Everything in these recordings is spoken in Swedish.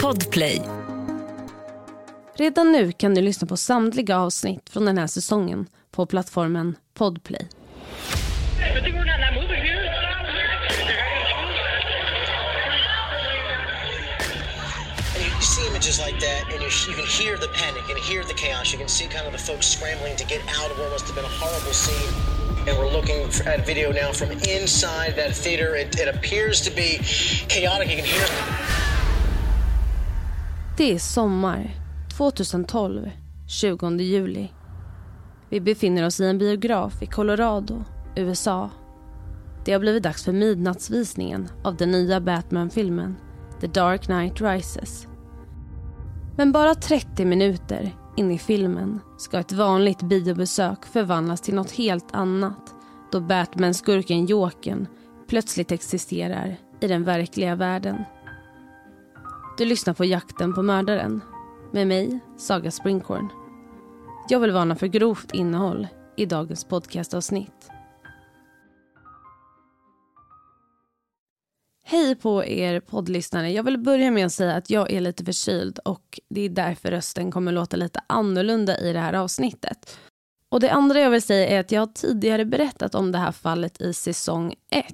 Podplay. Redan nu kan du lyssna på samtliga avsnitt från den här säsongen på plattformen Podplay. And images like that, and you, you can hear the panic, can hear the chaos. You can see kind of the folks scrambling to get out of what must have been a horrible scene. And we're looking at video now from inside that theater. It, it appears to be chaotic. You can hear. Det är sommar 2012, 20 juli. Vi befinner oss i en biograf i Colorado, USA. Det har blivit dags för midnattsvisningen av den nya Batman-filmen The Dark Knight Rises. Men bara 30 minuter in i filmen ska ett vanligt biobesök förvandlas till något helt annat då Batman-skurken Jokern plötsligt existerar i den verkliga världen. Du lyssnar på Jakten på mördaren med mig, Saga Springhorn. Jag vill varna för grovt innehåll i dagens podcastavsnitt. Hej på er poddlyssnare. Jag vill börja med att säga att jag är lite förkyld och det är därför rösten kommer låta lite annorlunda i det här avsnittet. Och det andra jag vill säga är att jag har tidigare berättat om det här fallet i säsong 1.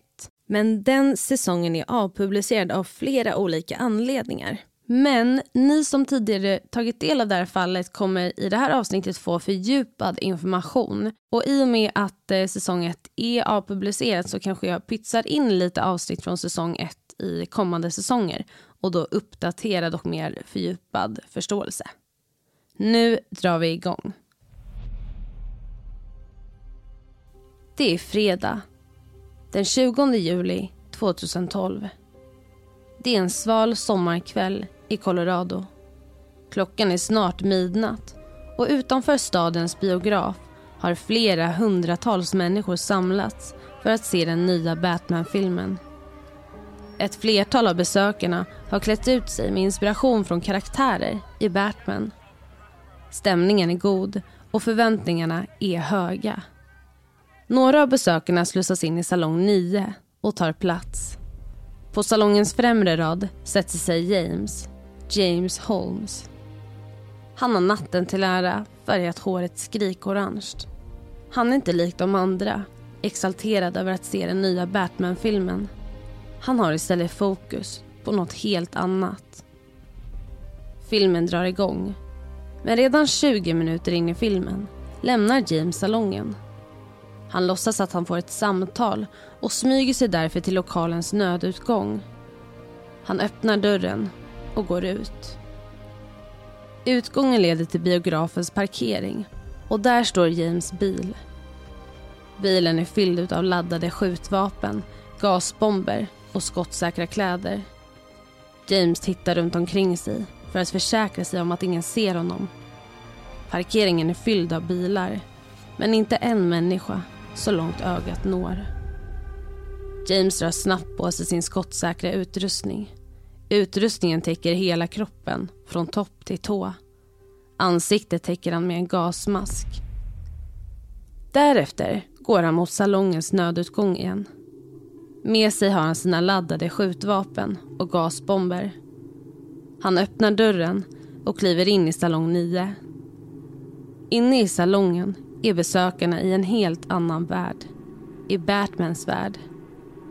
Men den säsongen är avpublicerad av flera olika anledningar. Men ni som tidigare tagit del av det här fallet kommer i det här avsnittet få fördjupad information. Och i och med att eh, säsong 1 är avpublicerat så kanske jag pytsar in lite avsnitt från säsong 1 i kommande säsonger och då uppdaterad och mer fördjupad förståelse. Nu drar vi igång. Det är fredag, den 20 juli 2012. Det är en sval sommarkväll i Colorado. Klockan är snart midnatt och utanför stadens biograf har flera hundratals människor samlats för att se den nya Batman-filmen. Ett flertal av besökarna har klätt ut sig med inspiration från karaktärer i Batman. Stämningen är god och förväntningarna är höga. Några av besökarna slussas in i salong 9 och tar plats. På salongens främre rad sätter sig James, James Holmes. Han har natten till ära färgat håret skrikorange. Han är inte lik de andra, exalterad över att se den nya Batman-filmen. Han har istället fokus på något helt annat. Filmen drar igång. Men redan 20 minuter in i filmen lämnar James salongen. Han låtsas att han får ett samtal och smyger sig därför till lokalens nödutgång. Han öppnar dörren och går ut. Utgången leder till biografens parkering och där står James bil. Bilen är fylld av laddade skjutvapen, gasbomber och skottsäkra kläder. James tittar runt omkring sig för att försäkra sig om att ingen ser honom. Parkeringen är fylld av bilar, men inte en människa så långt ögat når. James drar snabbt på sig sin skottsäkra utrustning. Utrustningen täcker hela kroppen, från topp till tå. Ansiktet täcker han med en gasmask. Därefter går han mot salongens nödutgång igen. Med sig har han sina laddade skjutvapen och gasbomber. Han öppnar dörren och kliver in i salong 9. Inne i salongen är besökarna i en helt annan värld. I Batmans värld.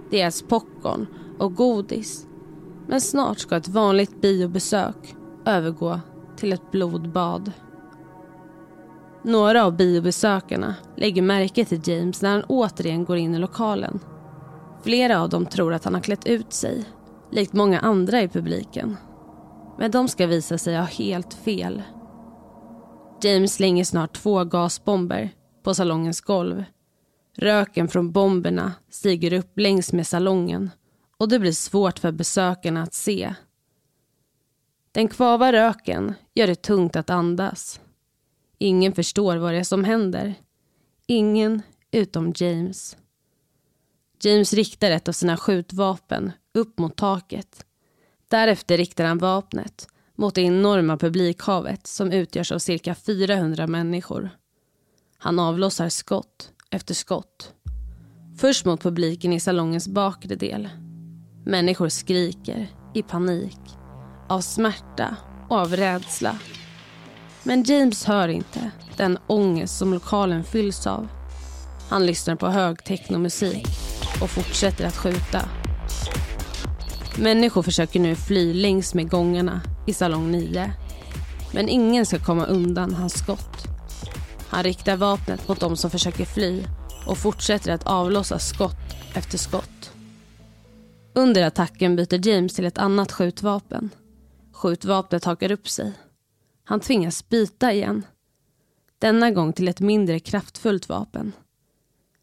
Det popcorn och godis. Men snart ska ett vanligt biobesök övergå till ett blodbad. Några av biobesökarna lägger märke till James när han återigen går in i lokalen. Flera av dem tror att han har klätt ut sig, likt många andra i publiken. Men de ska visa sig ha helt fel. James slänger snart två gasbomber på salongens golv. Röken från bomberna stiger upp längs med salongen och det blir svårt för besökarna att se. Den kvava röken gör det tungt att andas. Ingen förstår vad det är som händer. Ingen utom James. James riktar ett av sina skjutvapen upp mot taket. Därefter riktar han vapnet mot det enorma publikhavet som utgörs av cirka 400 människor. Han avlossar skott efter skott. Först mot publiken i salongens bakre del. Människor skriker, i panik, av smärta och av rädsla. Men James hör inte den ångest som lokalen fylls av. Han lyssnar på hög technomusik och fortsätter att skjuta. Människor försöker nu fly längs med gångarna i salong 9. Men ingen ska komma undan hans skott. Han riktar vapnet mot de som försöker fly och fortsätter att avlossa skott efter skott. Under attacken byter James till ett annat skjutvapen. Skjutvapnet hakar upp sig. Han tvingas byta igen. Denna gång till ett mindre kraftfullt vapen.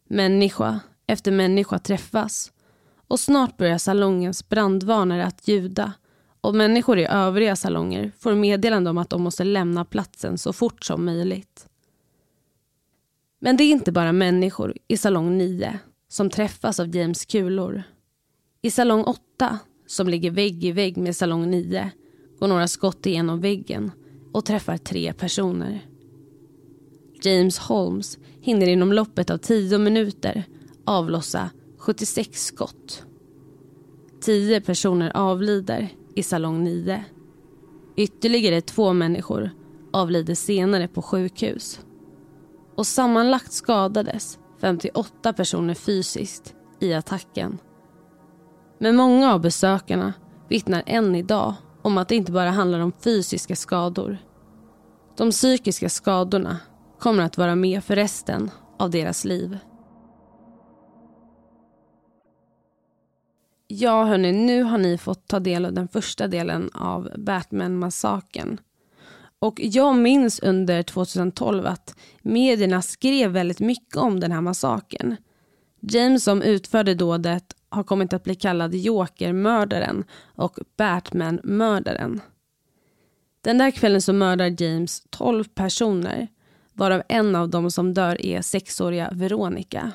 Människa efter människa träffas och snart börjar salongens brandvarnare att ljuda och människor i övriga salonger får meddelande om att de måste lämna platsen så fort som möjligt. Men det är inte bara människor i salong 9 som träffas av James kulor. I salong 8, som ligger vägg i vägg med salong 9, går några skott igenom väggen och träffar tre personer. James Holmes hinner inom loppet av tio minuter avlossa 76 skott. Tio personer avlider i salong 9. Ytterligare två människor avlider senare på sjukhus. Och sammanlagt skadades 58 personer fysiskt i attacken. Men många av besökarna vittnar än idag om att det inte bara handlar om fysiska skador. De psykiska skadorna kommer att vara med för resten av deras liv. Ja, hörni, nu har ni fått ta del av den första delen av Batman-massakern. Och jag minns under 2012 att medierna skrev väldigt mycket om den här massakern. James som utförde dådet har kommit att bli kallad Joker-mördaren och Batman-mördaren. Den där kvällen så mördar James 12 personer varav en av dem som dör är sexåriga Veronica.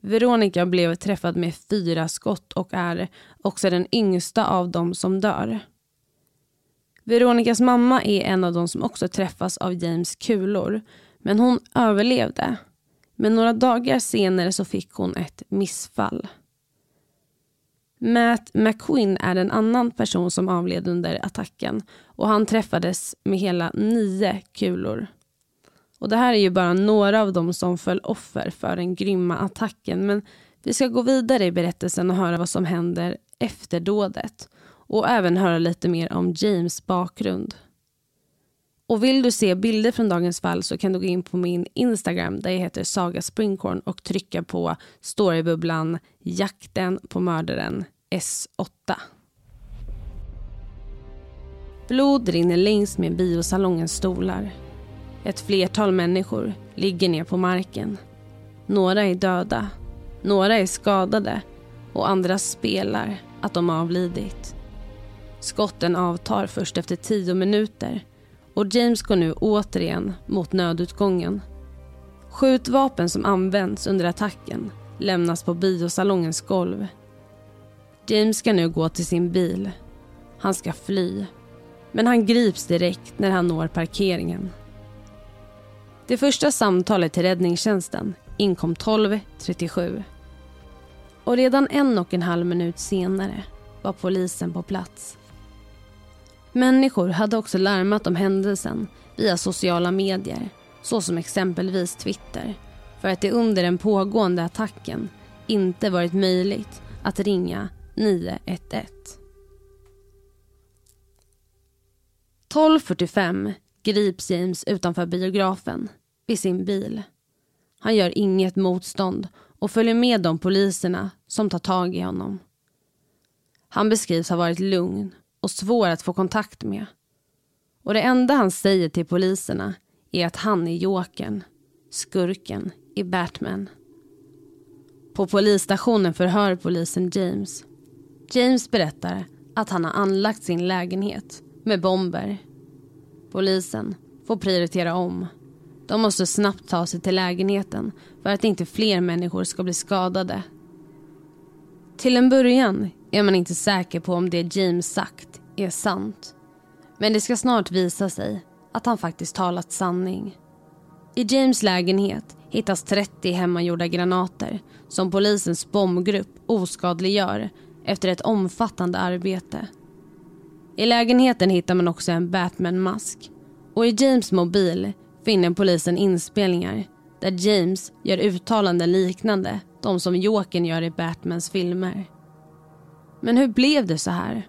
Veronica blev träffad med fyra skott och är också den yngsta av dem som dör. Veronicas mamma är en av dem som också träffas av James kulor men hon överlevde. Men några dagar senare så fick hon ett missfall. Matt McQueen är en annan person som avled under attacken och han träffades med hela nio kulor. Och Det här är ju bara några av dem som föll offer för den grymma attacken men vi ska gå vidare i berättelsen och höra vad som händer efter dådet och även höra lite mer om James bakgrund. Och vill du se bilder från dagens fall så kan du gå in på min Instagram där jag heter Saga Springkorn och trycka på storybubblan Jakten på mördaren S8. Blod rinner längs med biosalongens stolar. Ett flertal människor ligger ner på marken. Några är döda, några är skadade och andra spelar att de avlidit. Skotten avtar först efter tio minuter och James går nu återigen mot nödutgången. Skjutvapen som används under attacken lämnas på biosalongens golv. James ska nu gå till sin bil. Han ska fly. Men han grips direkt när han når parkeringen. Det första samtalet till räddningstjänsten inkom 12.37. Och redan en och en halv minut senare var polisen på plats. Människor hade också larmat om händelsen via sociala medier såsom exempelvis Twitter för att det under den pågående attacken inte varit möjligt att ringa 911. 12.45 grips James utanför biografen vid sin bil. Han gör inget motstånd och följer med de poliserna som tar tag i honom. Han beskrivs ha varit lugn och svår att få kontakt med. Och det enda han säger till poliserna är att han är jokern, skurken i Batman. På polisstationen förhör polisen James. James berättar att han har anlagt sin lägenhet med bomber. Polisen får prioritera om. De måste snabbt ta sig till lägenheten för att inte fler människor ska bli skadade. Till en början är man inte säker på om det James sagt är sant. Men det ska snart visa sig att han faktiskt talat sanning. I James lägenhet hittas 30 hemmagjorda granater som polisens bombgrupp oskadliggör efter ett omfattande arbete. I lägenheten hittar man också en Batman-mask. Och i James mobil finner polisen inspelningar där James gör uttalanden liknande de som Jokern gör i Batmans filmer. Men hur blev det så här?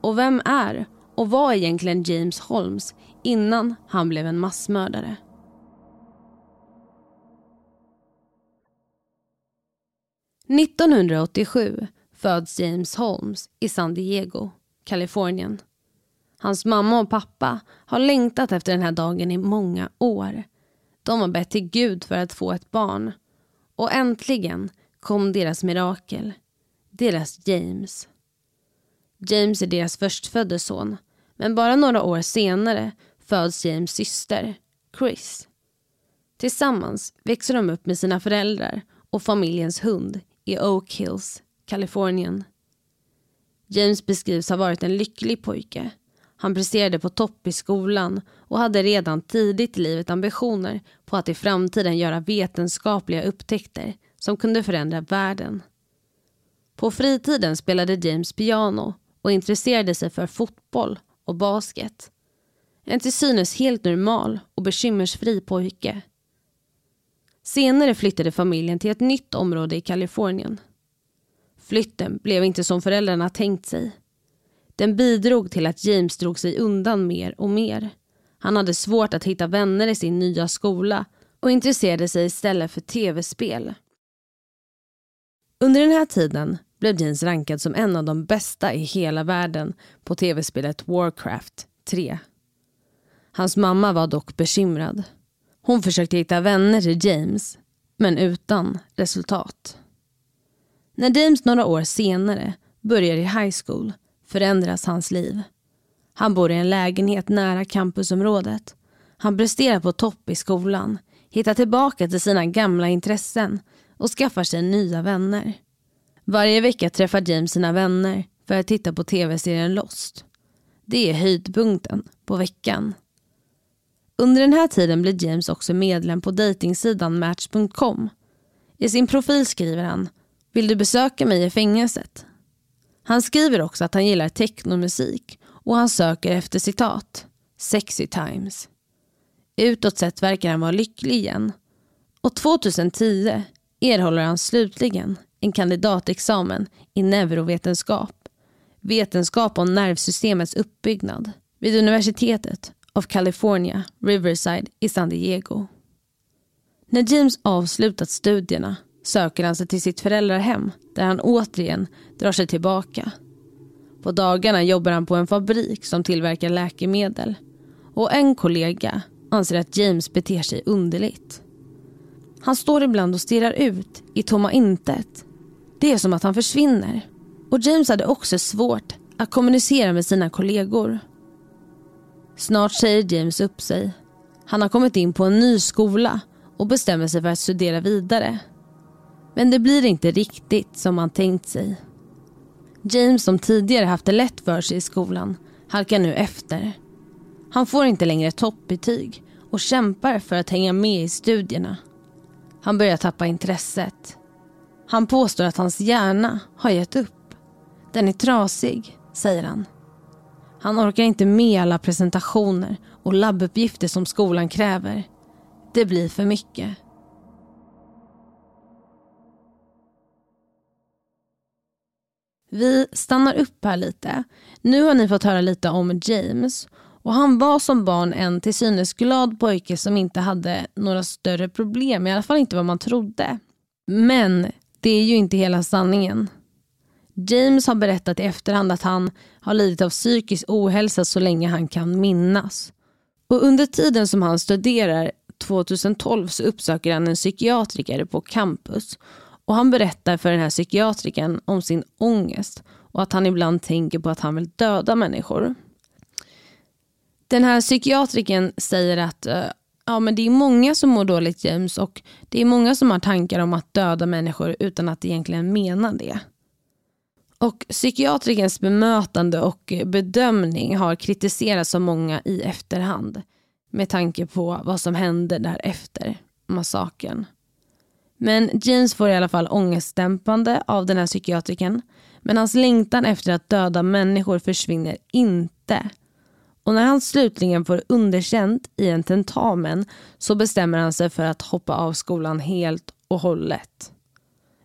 Och vem är och var egentligen James Holmes innan han blev en massmördare? –1987 föds James Holmes i San Diego, Kalifornien. Hans mamma och pappa har längtat efter den här dagen i många år. De har bett till Gud för att få ett barn. Och äntligen kom deras mirakel. Deras James. James är deras förstfödde son. Men bara några år senare föds James syster, Chris. Tillsammans växer de upp med sina föräldrar och familjens hund i Oak Hills, Kalifornien. James beskrivs ha varit en lycklig pojke. Han presterade på topp i skolan och hade redan tidigt i livet ambitioner på att i framtiden göra vetenskapliga upptäckter som kunde förändra världen. På fritiden spelade James piano och intresserade sig för fotboll och basket. En till synes helt normal och bekymmersfri pojke. Senare flyttade familjen till ett nytt område i Kalifornien. Flytten blev inte som föräldrarna tänkt sig. Den bidrog till att James drog sig undan mer och mer. Han hade svårt att hitta vänner i sin nya skola och intresserade sig istället för tv-spel. Under den här tiden blev James rankad som en av de bästa i hela världen på tv-spelet Warcraft 3. Hans mamma var dock bekymrad. Hon försökte hitta vänner till James, men utan resultat. När James några år senare börjar i high school förändras hans liv. Han bor i en lägenhet nära campusområdet. Han presterar på topp i skolan, hittar tillbaka till sina gamla intressen och skaffar sig nya vänner. Varje vecka träffar James sina vänner för att titta på tv-serien Lost. Det är höjdpunkten på veckan. Under den här tiden blir James också medlem på dejtingsidan Match.com. I sin profil skriver han “Vill du besöka mig i fängelset?” Han skriver också att han gillar technomusik och han söker efter citat “sexy times”. Utåt sett verkar han vara lycklig igen. Och 2010 erhåller han slutligen en kandidatexamen i neurovetenskap, vetenskap om nervsystemets uppbyggnad vid universitetet of California, Riverside i San Diego. När James avslutat studierna söker han sig till sitt föräldrahem där han återigen drar sig tillbaka. På dagarna jobbar han på en fabrik som tillverkar läkemedel och en kollega anser att James beter sig underligt. Han står ibland och stirrar ut i tomma intet. Det är som att han försvinner. Och James hade också svårt att kommunicera med sina kollegor. Snart säger James upp sig. Han har kommit in på en ny skola och bestämmer sig för att studera vidare. Men det blir inte riktigt som han tänkt sig. James som tidigare haft det lätt för sig i skolan halkar nu efter. Han får inte längre toppbetyg och kämpar för att hänga med i studierna. Han börjar tappa intresset. Han påstår att hans hjärna har gett upp. Den är trasig, säger han. Han orkar inte med alla presentationer och labbuppgifter som skolan kräver. Det blir för mycket. Vi stannar upp här lite. Nu har ni fått höra lite om James. Och Han var som barn en till synes glad pojke som inte hade några större problem, i alla fall inte vad man trodde. Men det är ju inte hela sanningen. James har berättat i efterhand att han har lidit av psykisk ohälsa så länge han kan minnas. Och Under tiden som han studerar 2012 så uppsöker han en psykiatriker på campus och han berättar för den här psykiatrikern om sin ångest och att han ibland tänker på att han vill döda människor. Den här psykiatriken säger att eh, ja, men det är många som mår dåligt James och det är många som har tankar om att döda människor utan att egentligen mena det. Och Psykiatrikens bemötande och bedömning har kritiserats av många i efterhand med tanke på vad som hände därefter massakern. Men James får i alla fall ångestdämpande av den här psykiatriken. Men hans längtan efter att döda människor försvinner inte. Och när han slutligen får underkänt i en tentamen så bestämmer han sig för att hoppa av skolan helt och hållet.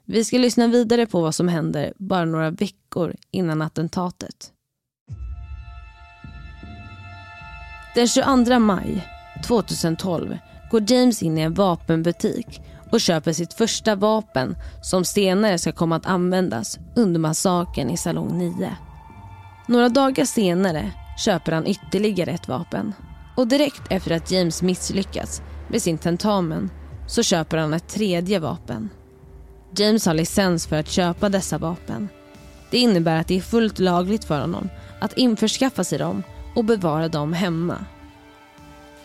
Vi ska lyssna vidare på vad som händer bara några veckor innan attentatet. Den 22 maj 2012 går James in i en vapenbutik och köper sitt första vapen som senare ska komma att användas under massakern i salong 9. Några dagar senare köper han ytterligare ett vapen. Och direkt efter att James misslyckats med sin tentamen så köper han ett tredje vapen. James har licens för att köpa dessa vapen. Det innebär att det är fullt lagligt för honom att införskaffa sig dem och bevara dem hemma.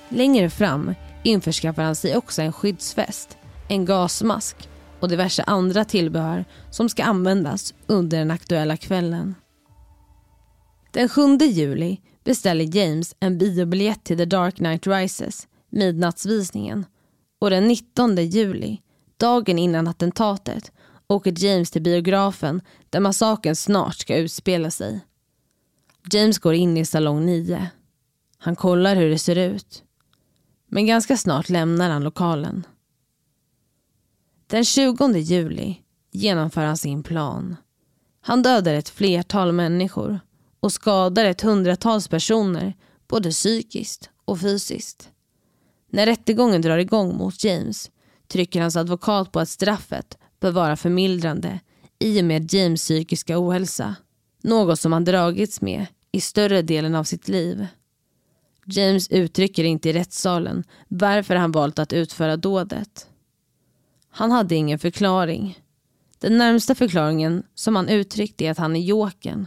Längre fram införskaffar han sig också en skyddsväst, en gasmask och diverse andra tillbehör som ska användas under den aktuella kvällen. Den 7 juli beställer James en biobiljett till The Dark Knight Rises, midnattsvisningen. Och den 19 juli, dagen innan attentatet, åker James till biografen där massakern snart ska utspela sig. James går in i salong 9. Han kollar hur det ser ut. Men ganska snart lämnar han lokalen. Den 20 juli genomför han sin plan. Han dödar ett flertal människor och skadar ett hundratals personer både psykiskt och fysiskt. När rättegången drar igång mot James trycker hans advokat på att straffet bör vara förmildrande i och med James psykiska ohälsa. Något som han dragits med i större delen av sitt liv. James uttrycker inte i rättssalen varför han valt att utföra dådet. Han hade ingen förklaring. Den närmsta förklaringen som han uttryckte är att han är jokern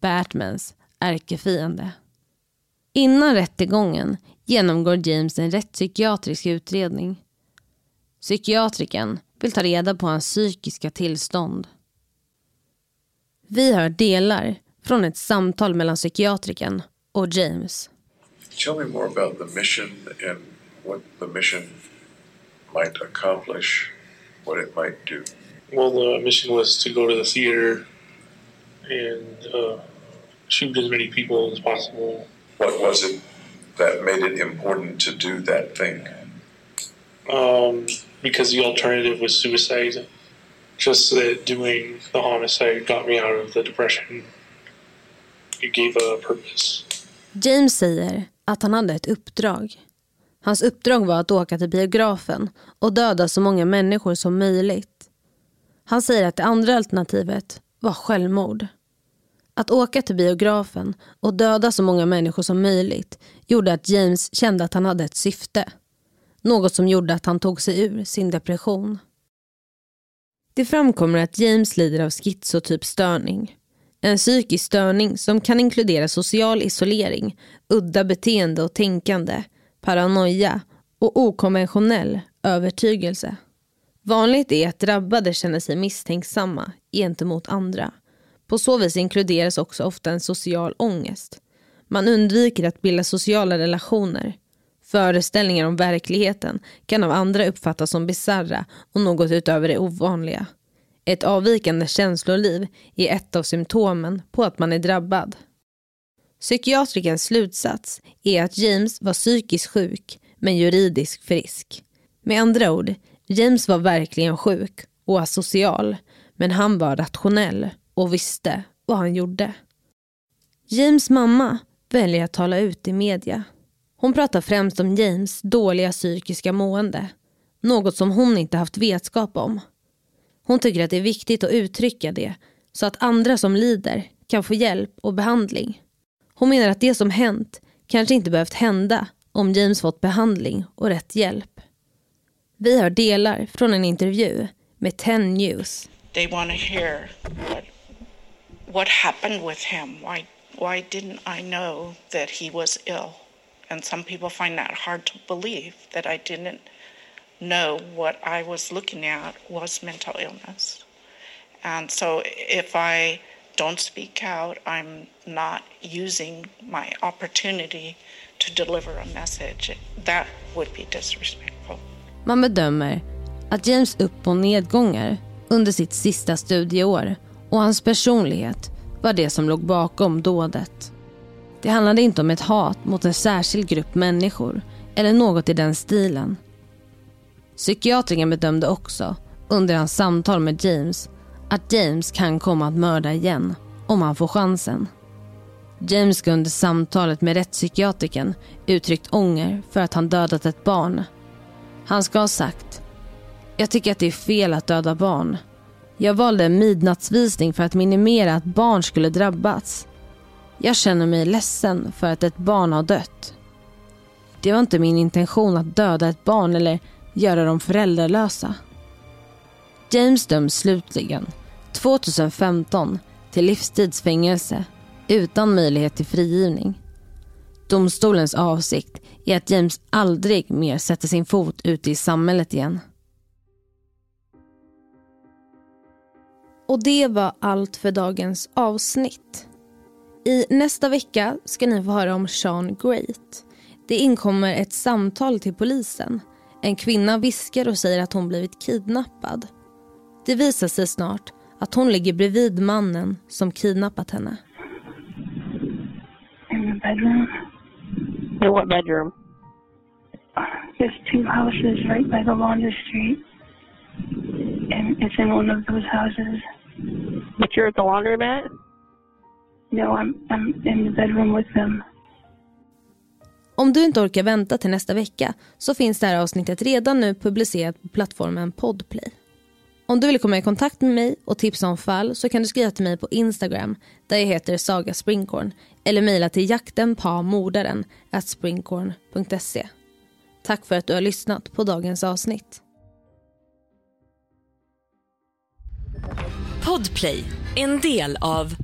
Batmans ärkefiende. Innan rättegången genomgår James en rättspsykiatrisk utredning. Psykiatriken vill ta reda på hans psykiska tillstånd. Vi hör delar från ett samtal mellan psykiatriken och James. Tell me more about the mission and what the mission might accomplish, what it might do. Well, the mission was to go to the theater and uh, shoot as many people as possible. What was it that made it important to do that thing? Um, because the alternative was suicide. Just that doing the homicide got me out of the depression. It gave a purpose. James säger att han hade ett uppdrag. Hans uppdrag var att åka till biografen och döda så många människor som möjligt. Han säger att det andra alternativet var självmord. Att åka till biografen och döda så många människor som möjligt gjorde att James kände att han hade ett syfte. Något som gjorde att han tog sig ur sin depression. Det framkommer att James lider av schizotyp störning. En psykisk störning som kan inkludera social isolering, udda beteende och tänkande, paranoia och okonventionell övertygelse. Vanligt är att drabbade känner sig misstänksamma gentemot andra på så vis inkluderas också ofta en social ångest. Man undviker att bilda sociala relationer. Föreställningar om verkligheten kan av andra uppfattas som bizarra och något utöver det ovanliga. Ett avvikande känsloliv är ett av symptomen på att man är drabbad. Psykiatrikens slutsats är att James var psykiskt sjuk men juridiskt frisk. Med andra ord, James var verkligen sjuk och asocial men han var rationell och visste vad han gjorde. James mamma väljer att tala ut i media. Hon pratar främst om James dåliga psykiska mående. Något som hon inte haft vetskap om. Hon tycker att det är viktigt att uttrycka det så att andra som lider kan få hjälp och behandling. Hon menar att det som hänt kanske inte behövt hända om James fått behandling och rätt hjälp. Vi har delar från en intervju med 10 News. They want to hear what what happened with him. Why why didn't I know that he was ill? And some people find that hard to believe that I didn't know what I was looking at was mental illness. And so if I don't speak out, I'm not using my opportunity to deliver a message. That would be disrespectful. Man bedömer att James upp och nedgångar under sitt sista studieår Och hans personlighet var det som låg bakom dådet. Det handlade inte om ett hat mot en särskild grupp människor eller något i den stilen. Psykiatriken bedömde också, under hans samtal med James, att James kan komma att mörda igen om han får chansen. James ska under samtalet med rättspsykiatriken uttryckt ånger för att han dödat ett barn. Han ska ha sagt “Jag tycker att det är fel att döda barn. Jag valde en midnattsvisning för att minimera att barn skulle drabbas. Jag känner mig ledsen för att ett barn har dött. Det var inte min intention att döda ett barn eller göra dem föräldralösa. James döms slutligen 2015 till livstidsfängelse utan möjlighet till frigivning. Domstolens avsikt är att James aldrig mer sätter sin fot ute i samhället igen. Och det var allt för dagens avsnitt. I nästa vecka ska ni få höra om Sean Great. Det inkommer ett samtal till polisen. En kvinna viskar och säger att hon blivit kidnappad. Det visar sig snart att hon ligger bredvid mannen som kidnappat henne. In the bedroom. In what bedroom? There's two houses right by the laundry street. And it's in one of those houses. But you're at the laundromat? No, I'm I'm in the bedroom with them. Om du inte orkar vänta till nästa vecka så finns det här avsnittet redan nu publicerat på plattformen Podplay. Om du vill komma i kontakt med mig och tipsa om fall så kan du skriva till mig på Instagram där jag heter Saga Springkorn eller mejla till jaktenpamordaren springkorn.se. Tack för att du har lyssnat på dagens avsnitt. Podplay, en del av